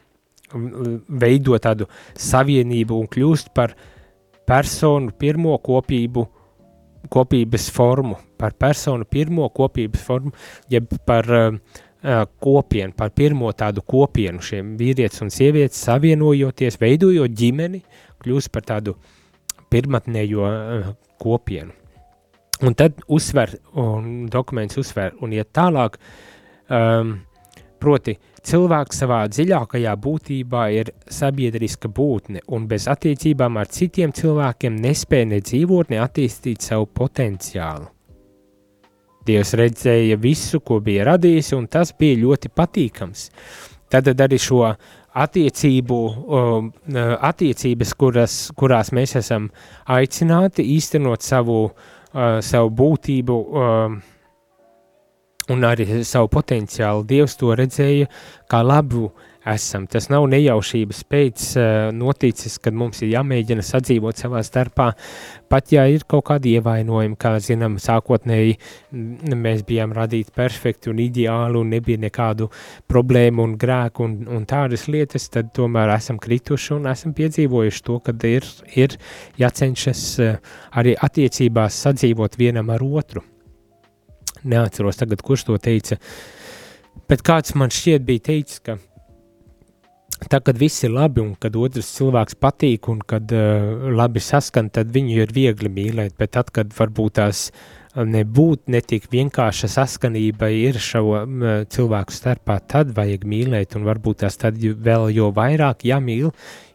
veido tādu savienību un kļūst par uh, personu pirmo kopību, kopības formu, par personu pirmo kopības formu, jeb par uh, uh, kopienu, par pirmo tādu kopienu šiem vīrietis un sievietes savienojoties, veidojot ģimeni, kļūst par tādu pirmatnējo uh, kopienu. Un tad uzsver, un dokuments uzsver, un iet tālāk, um, proti, cilvēks savā dziļākajā būtībā ir sabiedriska būtne, un bez attiecībām ar citiem cilvēkiem nespēja ne dzīvot, ne attīstīt savu potenciālu. Dievs redzēja visu, ko bija radījis, un tas bija ļoti patīkams. Tad arī šo attiecību, attiecības, kuras, kurās mēs esam aicināti īstenot savu, savu būtību un arī savu potenciālu. Dievs to redzēja kā labu esam. Tas nav nejaušības pēc uh, noticis, kad mums ir jāmēģina sadzīvot savā starpā, pat ja ir kaut kādi ievainojumi, kā zinām, sākotnēji mēs bijām radīti perfekti un ideāli un nebija nekādu problēmu un grēku un, un tādas lietas, tad tomēr esam krituši un esam piedzīvojuši to, kad ir, ir jācenšas uh, arī attiecībās sadzīvot vienam ar otru. Neatceros tagad, kurš to teica, bet kāds man šķiet bija teicis, ka Tā, kad viss ir labi un kad otrs cilvēks patīk un kad uh, labi saskan, tad viņu ir viegli mīlēt, bet tad, kad varbūt tās nebūt netik vienkārša saskanība ir šo um, cilvēku starpā, tad vajag mīlēt un varbūt tās tad vēl jo vairāk jāmīl,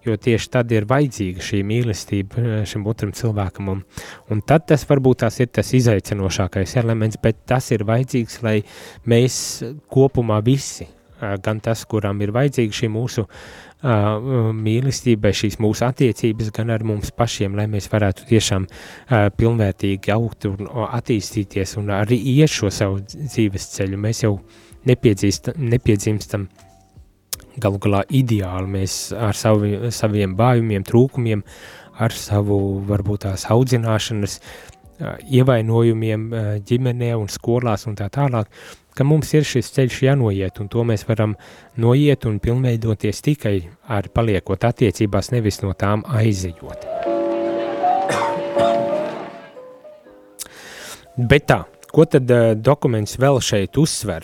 jo tieši tad ir vajadzīga šī mīlestība šim otram cilvēkam. Un, un tad tas varbūt tās ir tas izaicinošākais elements, bet tas ir vajadzīgs, lai mēs kopumā visi gan tas, kuram ir vajadzīga šī mūsu uh, mīlestība, šīs mūsu attiecības, gan ar mums pašiem, lai mēs varētu tiešām uh, pilnvērtīgi augt un attīstīties un arī iet šo savu dzīves ceļu. Mēs jau nepiedzimstam galu galā ideāli, mēs ar savi, saviem bājumiem, trūkumiem, ar savu varbūt tās audzināšanas uh, ievainojumiem ģimenē un skolās un tā tālāk, ka mums ir šis ceļš jānoiet, un to mēs varam noiet un pilnveidoties tikai ar paliekot attiecībās, nevis no tām aizejot. <coughs> Bet tā, ko tad uh, dokuments vēl šeit uzsver?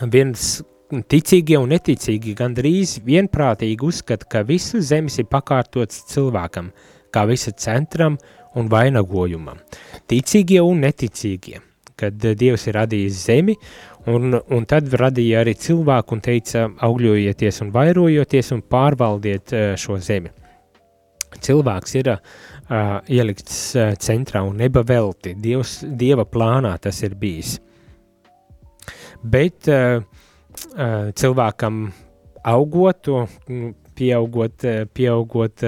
Viens ticīgie un neticīgi gandrīz vienprātīgi uzskata, ka visa zemes ir pakārtots cilvēkam, kā visa centram un vainagojumam. Ticīgie un neticīgie kad eh, Dievs ir radījis zemi, un, un tad radīja arī cilvēku un teica, augļojieties un vairojoties un pārvaldiet eh, šo zemi. Cilvēks ir uh, ielikts uh, centrā un neba velti, Dievs, Dieva plānā tas ir bijis. Bet uh, uh, cilvēkam augot, pieaugot, pieaugot,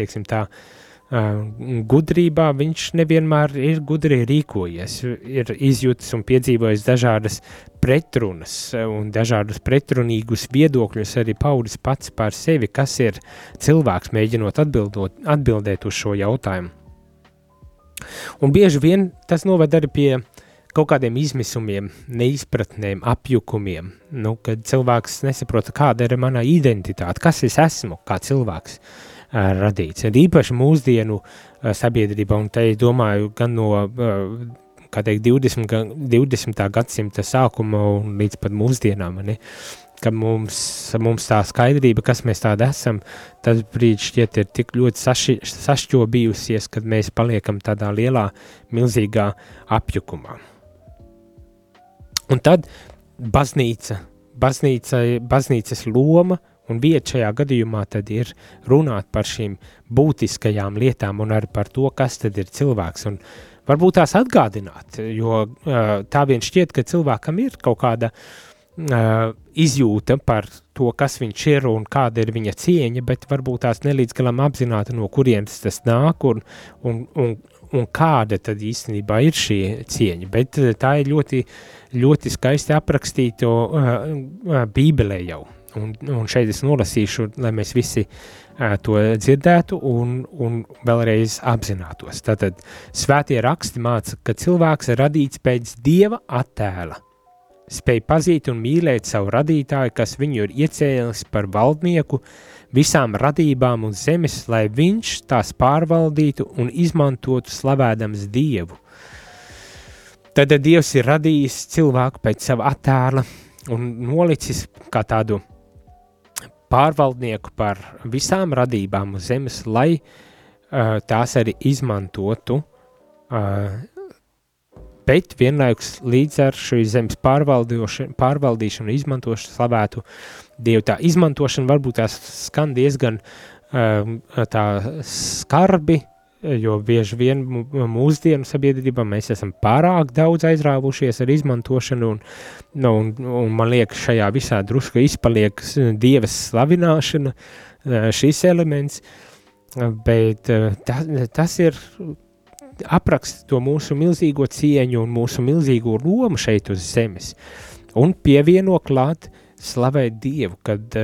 teiksim tā, uh, gudrībā viņš nevienmēr ir gudri rīkojies, ir izjūtas un piedzīvojis dažādas pretrunas un dažādus pretrunīgus viedokļus arī paudis pats par sevi, kas ir cilvēks mēģinot atbildot, atbildēt uz šo jautājumu. Un bieži vien tas noved arī pie kaut kādiem izmisumiem, neizpratnēm, apjukumiem, nu, kad cilvēks nesaprota, kāda ir mana identitāte, kas es esmu kā cilvēks, uh, radīts. Ir īpaši mūsdienu sabiedrība, un te domāju gan no teikt, 20, 20. gadsimta sākuma līdz pat mūsdienām, ne? ka mums, mums tā skaidrība, kas mēs tādi esam, tas brīdis šķiet ir tik ļoti saši, sašķobījusies, kad mēs paliekam tādā lielā, milzīgā apjukumā. Un tad baznīca, baznīca, baznīcas loma Un vieta šajā gadījumā tad ir runāt par šīm būtiskajām lietām un arī par to, kas tad ir cilvēks. Un varbūt tās atgādināt, jo tā vien šķiet, ka cilvēkam ir kaut kāda izjūta par to, kas viņš ir un kāda ir viņa cieņa, bet varbūt tās nelīdz galam apzināta, no kurienes tas nāk un, un, un, un kāda tad īstenībā ir šī cieņa. Bet tā ir ļoti, ļoti skaisti aprakstīta uh, Bībelē jau. Un, un šeit es nolasīšu, lai mēs visi uh, to dzirdētu un, un vēlreiz apzinātos. Tātad svētie raksti māca, ka cilvēks ir radīts pēc dieva attēla, spēj pazīt un mīlēt savu radītāju, kas viņu ir iecēlis par valdnieku visām radībām un zemes, lai viņš tās pārvaldītu un izmantotu slavēdams dievu. Tad Dievs ir radījis cilvēku pēc sava attēla un nolicis kā tādu pārvaldnieku par visām radībām uz zemes, lai uh, tās arī izmantotu, uh, bet vienlaikus līdz ar šīs zemes pārvaldīšanu, izmantošanu, slavētu Dievu. Tā izmantošana varbūt tās skan diezgan uh, tā skarbi, jo bieži vien mūsdienu sabiedrībā mēs esam pārāk daudz aizrāvušies ar izmantošanu, un, nu, un, un man liekas, šajā visā drusku izpaliek dievas slavināšana, šis elements, bet tas, tas ir apraksta to mūsu milzīgo cieņu un mūsu milzīgo lomu šeit uz zemes, un pievieno klāt slavēt Dievu, kad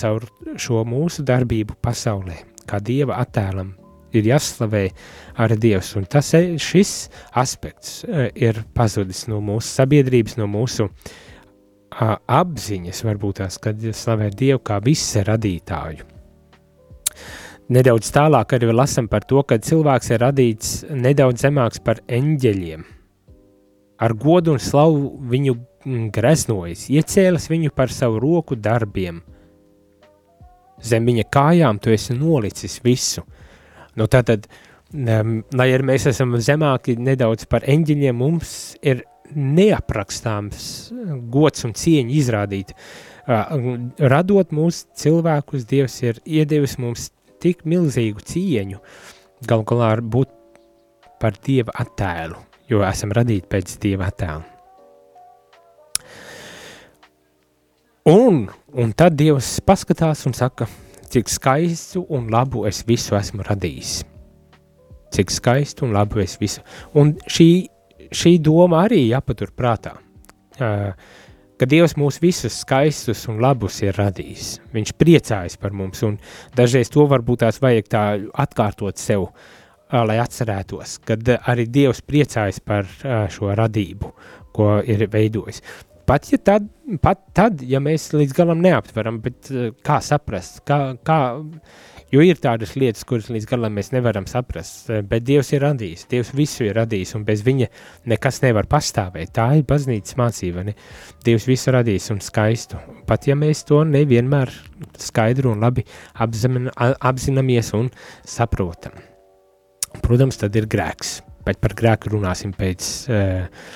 caur šo mūsu darbību pasaulē, kā Dieva attēlam, ir jāslavē ar Dievs, un tas, šis aspekts e, ir pazudis no mūsu sabiedrības, no mūsu apziņas, varbūt tās, kad slavē Dievu kā visa radītāju. Nedaudz tālāk arī lasam par to, ka cilvēks ir radīts nedaudz zemāks par eņģeļiem. Ar godu un slavu viņu greznojas, iecēlas viņu par savu roku darbiem. Zem viņa kājām tu esi nolicis visu – Nu, tātad, um, lai arī mēs esam zemāki nedaudz par eņģeļiem, mums ir neaprakstāms gods un cieņa izrādīt. Uh, radot mūsu cilvēkus, Dievs ir iedevis mums tik milzīgu cieņu, galu galā būt par Dieva attēlu, jo esam radīti pēc Dieva attēla. Un, un tad Dievs paskatās un saka – cik skaistu un labu es visu esmu radījis. Cik skaistu un labu es visu. Un šī, šī doma arī jāpatur prātā. Uh, ka Dievs mūs visus skaistus un labus ir radījis. Viņš priecājas par mums, un dažreiz to varbūt tās vajag tā atkārtot sev, lai atcerētos, kad arī Dievs priecājas par šo radību, ko ir veidojis. Pat, ja tad, pat tad, ja mēs līdz galam neaptveram, bet eh, kā saprast, kā, kā, jo ir tādas lietas, kuras līdz galam mēs nevaram saprast, eh, bet Dievs ir radījis, Dievs visu ir radījis, un bez viņa nekas nevar pastāvēt. Tā ir baznīcas mācība, ne? Dievs visu radījis un skaistu, pat ja mēs to nevienmēr skaidru un labi apzina, apzināmies un saprotam. Protams, tad ir grēks, bet par grēku runāsim pēc uh,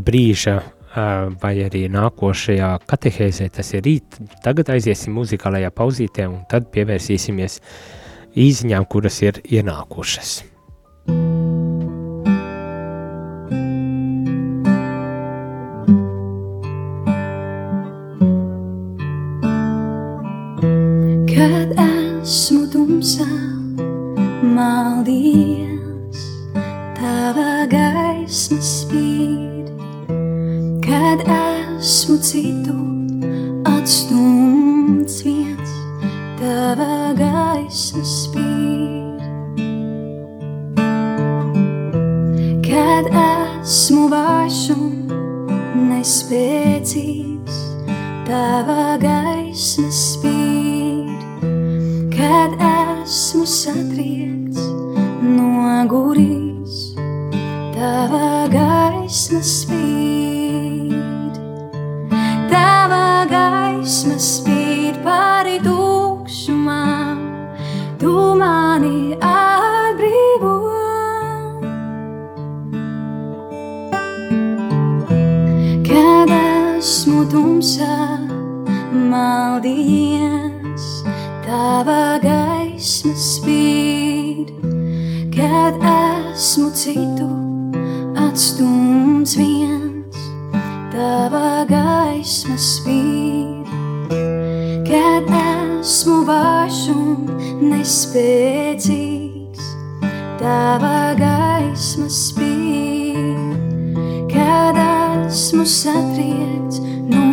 brīža, vai arī nākošajā katehēzē, tas ir rīt. Tagad aiziesim muzikālajā pauzītē un tad pievērsīsimies īziņām, kuras ir ienākušas. Kad esmu tumsā, maldies, tava gaisma spīd kad esmu citu atstumts viens, tava gaisma spīd. Kad esmu vājš un nespēcīgs, tava gaisma spīd. Kad esmu satriekts, nogurīs, tava gaisma spīd. Gaisma spīd pāri tukšumam, tu mani atbrīvo. Kad esmu tumsā, maldies, tava gaisma spīd, kad esmu citu atstumts viens, tava gaisma spīd kad esmu vājš un nespēcīgs, tava gaisma spīd, kad esmu satriekts no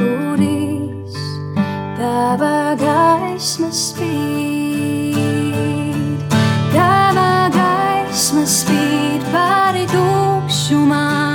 gurīs, tava gaisma spīd, tava gaisma spīd pāri tukšumam,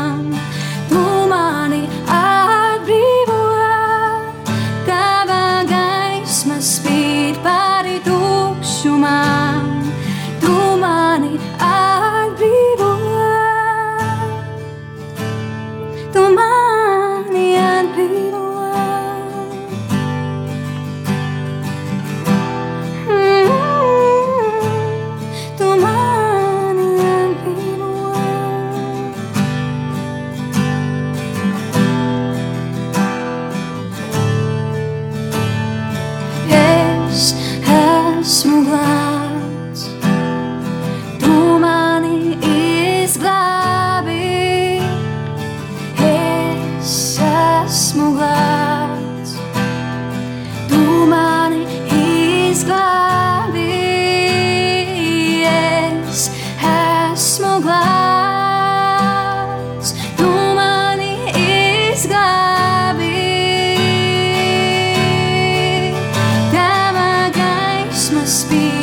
must be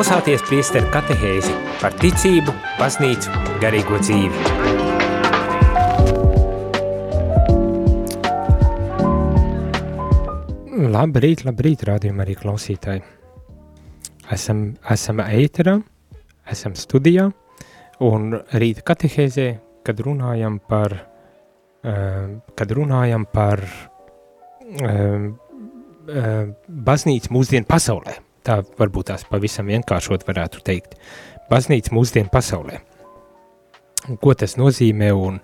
klausāties priesteru katehēzi par ticību, baznīcu, garīgo dzīvi. Labrīt, labrīt, rādījumā arī klausītāji. Esam, esam ēterā, esam studijā, un rīta katehēzē, kad runājam par, uh, kad runājam par uh, uh, baznīcu mūsdienu pasaulē – tā varbūt tās pavisam vienkāršot varētu teikt, baznīca mūsdienu pasaulē. Un ko tas nozīmē un,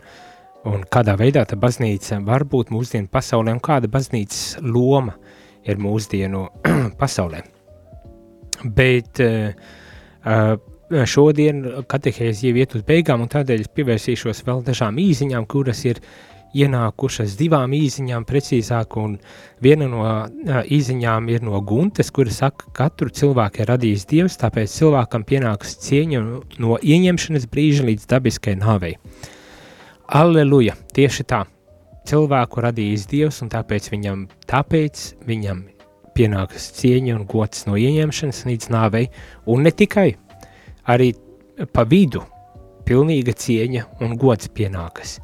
un kādā veidā tā baznīca var būt mūsdienu pasaulē un kāda baznīcas loma ir mūsdienu <clears throat> pasaulē. Bet uh, šodien katehēzi jau iet uz beigām un tādēļ es pievērsīšos vēl dažām īziņām, kuras ir uh, ienākušas divām īsiņām, precīzāk, un viena no uh, īsiņām ir no Guntes, kura saka, ka katru cilvēku ir radījis Dievs, tāpēc cilvēkam pienāks cieņa no ieņemšanas brīža līdz dabiskai nāvei. Alleluja! Tieši tā! Cilvēku radījis Dievs, un tāpēc viņam, tāpēc viņam pienākas cieņa un gods no ieņemšanas līdz nāvei, un ne tikai, arī pa vidu pilnīga cieņa un gods pienākas.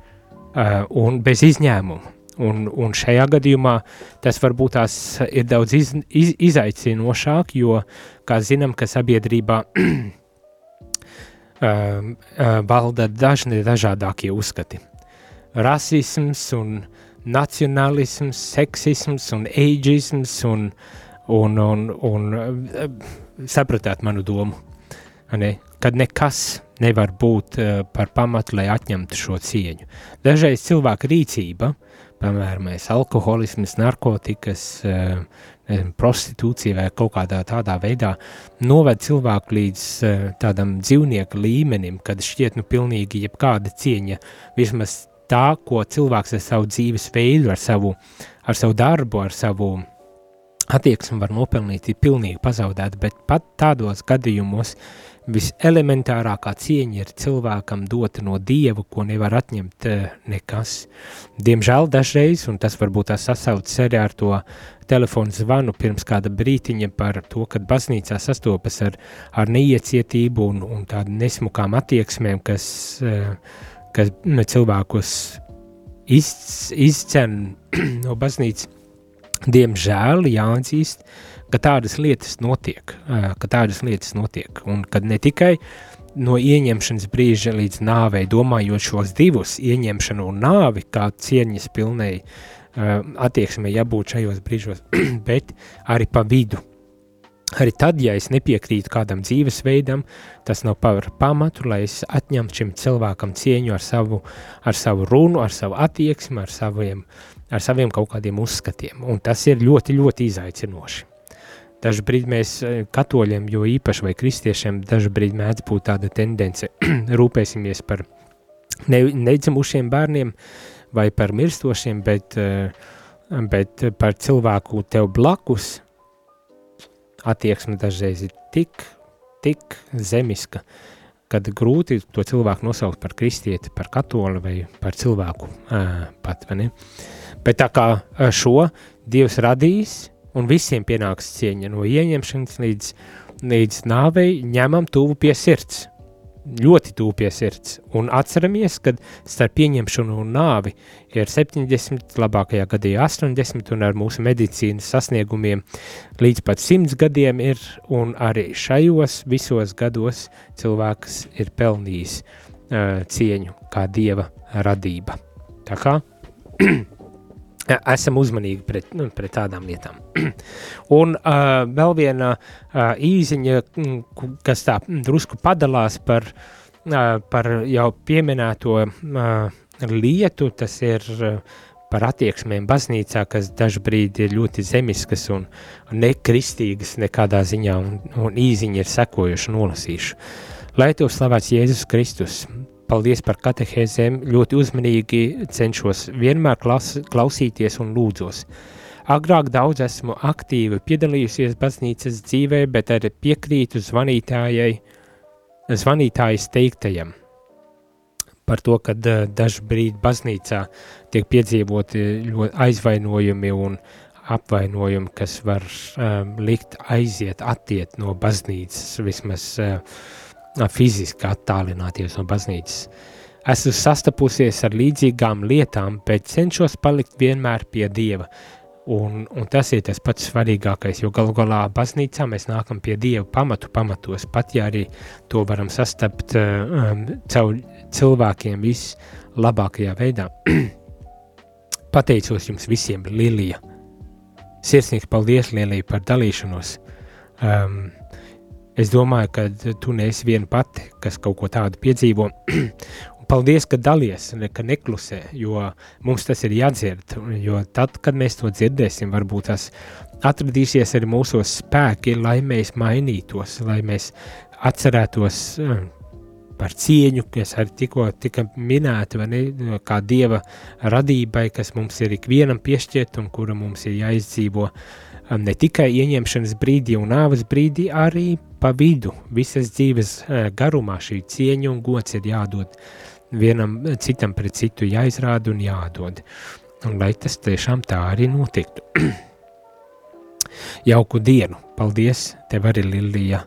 Uh, un bez izņēmuma. Un, un šajā gadījumā tas varbūt tās ir daudz iz, iz, izaicinošāk, jo, kā zinām, ka sabiedrībā uh, <clears throat> uh, valda dažni dažādākie uzskati. Rasisms un nacionālisms, seksisms un eidžisms un, un, un, un sapratāt manu domu, ne? kad nekas nevar būt uh, par pamatu, lai atņemtu šo cieņu. Dažreiz cilvēka rīcība, piemēram, alkoholisms, narkotikas, uh, prostitūcija vai kaut kādā tādā veidā noved cilvēku līdz uh, tādam dzīvnieku līmenim, kad šķiet nu pilnīgi jebkāda cieņa, vismaz tā, ko cilvēks ar savu dzīves veidu, ar savu, ar savu darbu, ar savu attieksmi var nopelnīt, ir pilnīgi pazaudēta, bet pat tādos gadījumos uh, Viselementārākā cieņa ir cilvēkam dota no dieva, ko nevar atņemt uh, nekas. Diemžēl dažreiz, un tas varbūt tas sasaucas arī ar to telefonu zvanu pirms kāda brītiņa par to, kad baznīcā sastopas ar, ar neiecietību un, un tādu nesmukām attieksmēm, kas, uh, kas ne, cilvēkus iz, izcen <clears throat> no baznīcas. Diemžēl jāatzīst, uh, ka tādas lietas notiek, ka tādas lietas notiek, un kad ne tikai no ieņemšanas brīža līdz nāvei, domājot šos divus, ieņemšanu un nāvi, kā cieņas pilnai attieksmē jābūt šajos brīžos, <clears throat> bet arī pa vidu. Arī tad, ja es nepiekrītu kādam dzīvesveidam, tas nav par pamatu, lai es atņemtu šim cilvēkam cieņu ar savu, ar savu runu, ar savu attieksmi, ar saviem, ar saviem kaut kādiem uzskatiem. Un tas ir ļoti, ļoti izaicinoši. Dažbrīd mēs eh, katoļiem, jo īpaši vai kristiešiem, dažbrīd mēdz būt tāda tendence <clears throat> rūpēsimies par ne, nedzimušiem bērniem vai par mirstošiem, bet, eh, bet par cilvēku tev blakus attieksme dažreiz ir tik, tik zemiska, kad grūti to cilvēku nosaukt par kristieti, par katoli vai par cilvēku pat, vai ne? Bet tā kā šo Dievs radījis, un visiem pienāks cieņa no ieņemšanas līdz, līdz nāvei ņemam tuvu pie sirds. Ļoti tuvu pie sirds. Un atceramies, ka starp pieņemšanu un nāvi ir 70, labākajā gadījumā 80, un ar mūsu medicīnas sasniegumiem līdz pat 100 gadiem ir, un arī šajos visos gados cilvēks ir pelnījis uh, cieņu kā dieva radība. Tā kā <clears throat> esam uzmanīgi pret, nu, pret tādām lietām. <clears throat> un uh, vēl viena uh, īziņa, kas tā drusku padalās par, uh, par jau pieminēto uh, lietu, tas ir uh, par attieksmēm baznīcā, kas dažbrīd ir ļoti zemiskas un nekristīgas nekādā ziņā, un, un īziņa ir sekojuši nolasīšu. Lai to slavēts Jēzus Kristus, Paldies par katehēzēm, ļoti uzmanīgi cenšos vienmēr klas, klausīties un lūdzos. Agrāk daudz esmu aktīvi piedalījusies baznīcas dzīvē, bet arī piekrītu zvanītājai, zvanītājas teiktajam par to, ka dažu brīdi baznīcā tiek piedzīvoti aizvainojumi un apvainojumi, kas var um, likt aiziet, attiet no baznīcas, vismaz uh, fiziski attālināties no baznīcas. Esmu sastapusies ar līdzīgām lietām, bet cenšos palikt vienmēr pie Dieva. Un, un tas ir tas pats svarīgākais, jo galu galā baznīcā mēs nākam pie Dieva pamatu pamatos, pat ja arī to varam sastapt um, caur cilvēkiem vislabākajā veidā. <clears throat> Pateicos jums visiem, Lilija. Sirsnīgs paldies, Lilija, par dalīšanos. Um, Es domāju, ka tu neesi viena pati, kas kaut ko tādu piedzīvo. <clears throat> Paldies, ka dalies, ka neklusē, jo mums tas ir jādzird. Jo tad, kad mēs to dzirdēsim, varbūt tas atradīsies arī mūsos spēki, lai mēs mainītos, lai mēs atcerētos eh, par cieņu, kas arī tikko tika minēta, ne, kā dieva radībai, kas mums ir ikvienam piešķirt un kura mums ir jāizdzīvo ne tikai ieņemšanas brīdī un nāves brīdī, arī pa vidu, visas dzīves eh, garumā šī cieņa un gods ir jādod vienam citam pret citu jāizrāda un jādod. Un lai tas tiešām tā arī notiktu. <clears throat> Jauku dienu! Paldies tev arī, Lilija,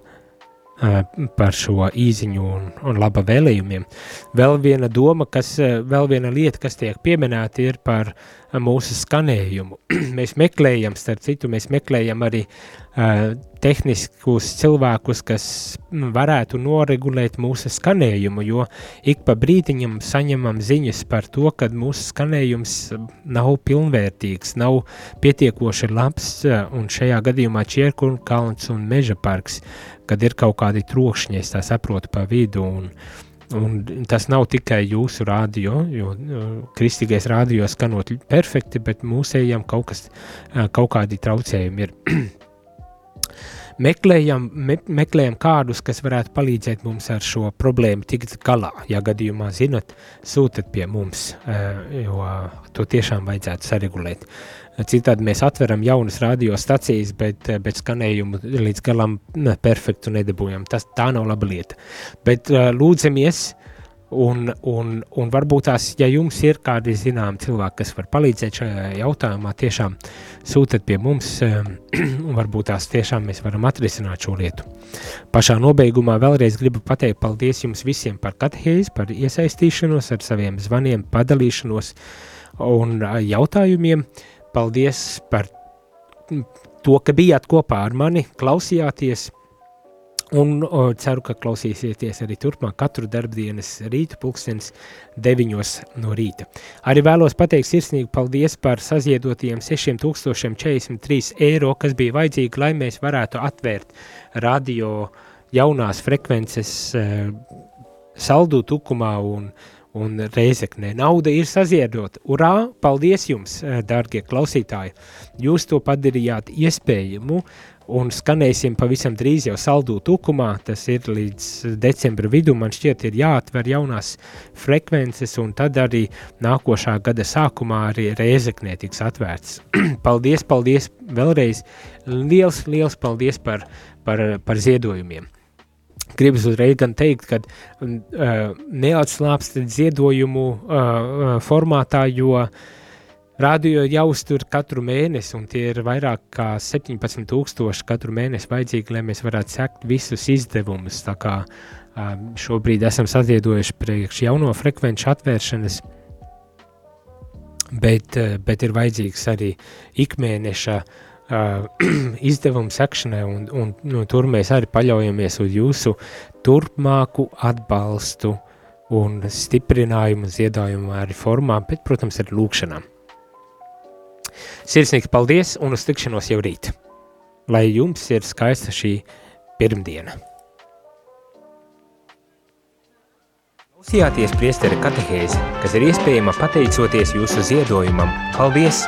par šo īziņu un, un laba vēlējumiem. Vēl viena doma, kas, vēl viena lieta, kas tiek pieminēta, ir par mūsu skanējumu. <clears throat> mēs meklējam, starp citu, mēs meklējam arī uh, tehniskus cilvēkus, kas varētu noregulēt mūsu skanējumu, jo ik pa brīdiņam saņemam ziņas par to, ka mūsu skanējums nav pilnvērtīgs, nav pietiekoši labs, un šajā gadījumā Čierkunu kalns un Meža parks, kad ir kaut kādi trokšņi, es tā saprotu pa vidu, un, Un tas nav tikai jūsu rādio, jo kristīgais rādio skanot perfekti, bet mūsējiem kaut, kas, kaut kādi traucējumi ir. <clears throat> meklējam, me, meklējam kādus, kas varētu palīdzēt mums ar šo problēmu tikt galā. Ja gadījumā zinat, sūtat pie mums, jo to tiešām vajadzētu saregulēt. Citādi mēs atveram jaunas radiostacijas, bet, bet skanējumu līdz galam perfektu nedabūjam. Tas tā nav laba lieta. Bet uh, lūdzamies, un, un, un varbūt tās, ja jums ir kādi zināmi cilvēki, kas var palīdzēt šajā jautājumā, tiešām sūtat pie mums, um, <clears throat> un varbūt tās tiešām mēs varam atrisināt šo lietu. Pašā nobeigumā vēlreiz gribu pateikt paldies jums visiem par katehēzi, par iesaistīšanos ar saviem zvaniem, padalīšanos un jautājumiem. Paldies par to, ka bijāt kopā ar mani, klausījāties. Un o, ceru, ka klausīsieties arī turpmāk katru darbdienas rītu pulkstens 9 no rīta. Arī vēlos pateikt sirsnīgi paldies par saziedotiem 6043 eiro, kas bija vajadzīgi, lai mēs varētu atvērt radio jaunās frekvences eh, saldu tukumā un uh, un reizeknē. Nauda ir saziedota. Urā! Paldies jums, eh, dārgie klausītāji! Jūs to padarījāt iespējamu un skanēsim pavisam drīz jau saldū tukumā. Tas ir līdz decembra vidum. Man šķiet, ir jāatver jaunās frekvences, un tad arī nākošā gada sākumā arī reizeknē tiks atvērts. <clears throat> paldies, paldies vēlreiz! Liels, liels paldies par, par, par ziedojumiem! gribas uzreiz gan teikt, ka uh, neatslāpst ziedojumu uh, formātā, jo radio ir jāuztur katru mēnesi, un tie ir vairāk kā 17 tūkstoši katru mēnesi vajadzīgi, lai mēs varētu sekt visus izdevumus. Tā kā uh, šobrīd esam saziedojuši priekš jauno frekvenču atvēršanas, bet, uh, bet ir vajadzīgs arī ikmēneša uh, <clears throat> izdevumu sekšanai, un, un nu, tur mēs arī paļaujamies uz jūsu turpmāku atbalstu un stiprinājumu ziedājumu arī formā, bet, protams, arī lūkšanām. Sirsnīgs paldies un uz tikšanos jau rīt. Lai jums ir skaista šī pirmdiena. Klausījāties priestera katehēzi, kas ir iespējama pateicoties jūsu ziedojumam. Paldies!